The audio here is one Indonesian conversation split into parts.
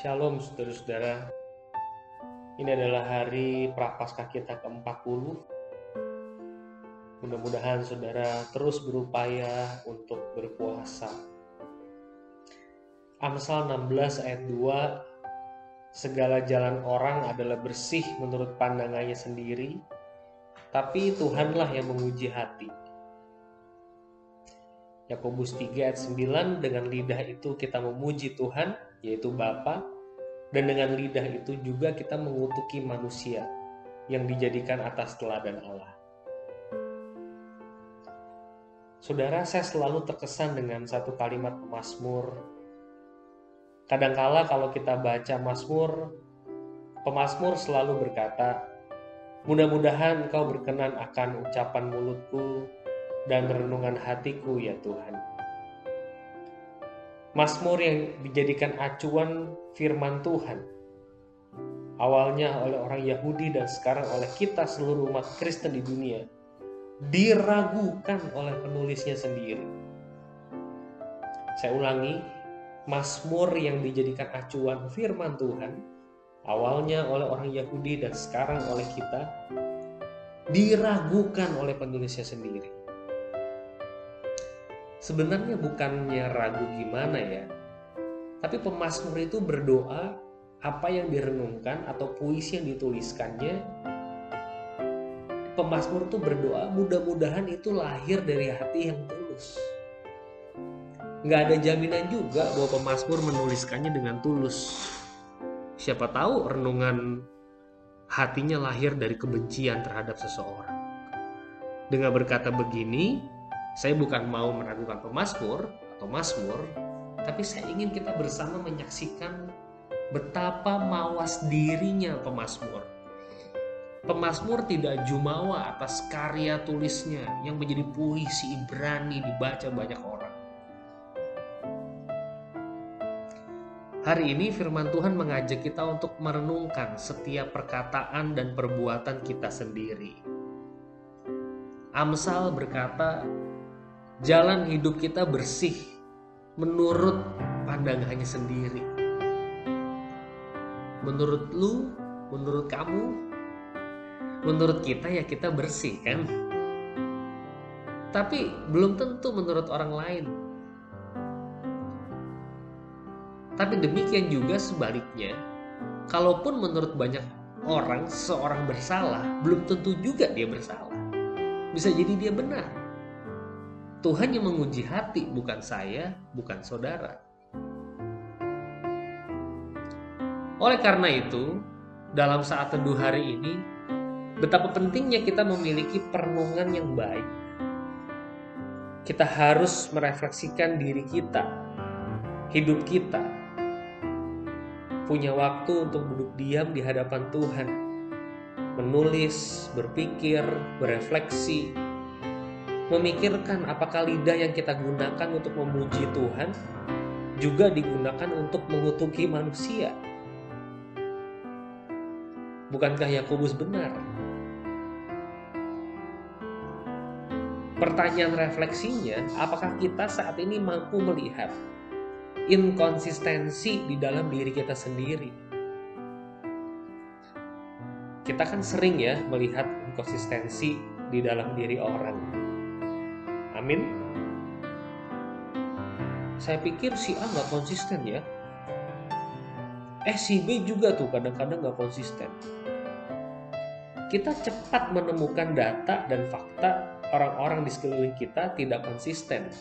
Shalom saudara-saudara. Ini adalah hari prapaskah kita ke-40. Mudah-mudahan saudara terus berupaya untuk berpuasa. Amsal 16 ayat 2 Segala jalan orang adalah bersih menurut pandangannya sendiri, tapi Tuhanlah yang menguji hati. Yakobus 3 ayat 9 dengan lidah itu kita memuji Tuhan yaitu Bapa dan dengan lidah itu juga kita mengutuki manusia yang dijadikan atas teladan Allah. Saudara, saya selalu terkesan dengan satu kalimat Mazmur. Kadangkala kalau kita baca Mazmur, pemazmur selalu berkata, Mudah-mudahan engkau berkenan akan ucapan mulutku dan renungan hatiku ya Tuhan. Mazmur yang dijadikan acuan firman Tuhan. Awalnya oleh orang Yahudi dan sekarang oleh kita seluruh umat Kristen di dunia. Diragukan oleh penulisnya sendiri. Saya ulangi, Mazmur yang dijadikan acuan firman Tuhan. Awalnya oleh orang Yahudi dan sekarang oleh kita. Diragukan oleh penulisnya sendiri sebenarnya bukannya ragu gimana ya tapi pemazmur itu berdoa apa yang direnungkan atau puisi yang dituliskannya. Pemazmur itu berdoa mudah-mudahan itu lahir dari hati yang tulus. Nggak ada jaminan juga bahwa pemazmur menuliskannya dengan tulus. Siapa tahu renungan hatinya lahir dari kebencian terhadap seseorang. Dengan berkata begini saya bukan mau meragukan pemazmur atau mazmur, tapi saya ingin kita bersama menyaksikan betapa mawas dirinya pemazmur. Pemazmur tidak jumawa atas karya tulisnya yang menjadi puisi Ibrani dibaca banyak orang. Hari ini firman Tuhan mengajak kita untuk merenungkan setiap perkataan dan perbuatan kita sendiri. Amsal berkata, jalan hidup kita bersih menurut pandangannya sendiri. Menurut lu, menurut kamu, menurut kita ya kita bersih kan? Tapi belum tentu menurut orang lain. Tapi demikian juga sebaliknya, kalaupun menurut banyak orang seorang bersalah, belum tentu juga dia bersalah. Bisa jadi dia benar. Tuhan yang menguji hati, bukan saya, bukan saudara. Oleh karena itu, dalam saat teduh hari ini, betapa pentingnya kita memiliki perenungan yang baik. Kita harus merefleksikan diri kita, hidup kita, punya waktu untuk duduk diam di hadapan Tuhan, menulis, berpikir, berefleksi, memikirkan apakah lidah yang kita gunakan untuk memuji Tuhan juga digunakan untuk mengutuki manusia. Bukankah Yakobus benar? Pertanyaan refleksinya, apakah kita saat ini mampu melihat inkonsistensi di dalam diri kita sendiri? Kita kan sering ya melihat inkonsistensi di dalam diri orang Amin. Saya pikir si A nggak konsisten ya. Eh si B juga tuh kadang-kadang nggak konsisten. Kita cepat menemukan data dan fakta orang-orang di sekeliling kita tidak konsisten.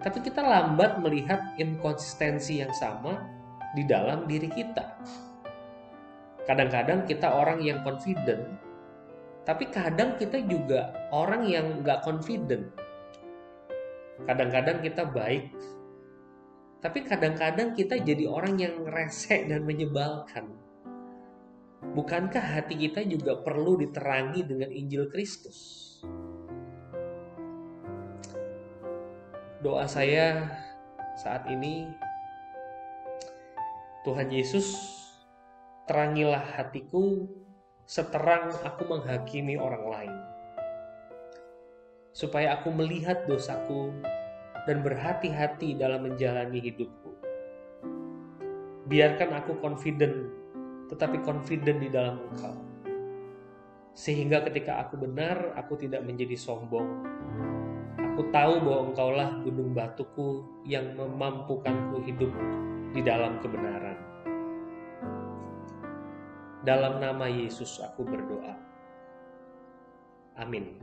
Tapi kita lambat melihat inkonsistensi yang sama di dalam diri kita. Kadang-kadang kita orang yang confident, tapi kadang kita juga orang yang nggak confident Kadang-kadang kita baik, tapi kadang-kadang kita jadi orang yang resek dan menyebalkan. Bukankah hati kita juga perlu diterangi dengan Injil Kristus? Doa saya saat ini, Tuhan Yesus, terangilah hatiku seterang aku menghakimi orang lain supaya aku melihat dosaku dan berhati-hati dalam menjalani hidupku. Biarkan aku confident, tetapi confident di dalam Engkau. Sehingga ketika aku benar, aku tidak menjadi sombong. Aku tahu bahwa Engkaulah gunung batuku yang memampukanku hidup di dalam kebenaran. Dalam nama Yesus aku berdoa. Amin.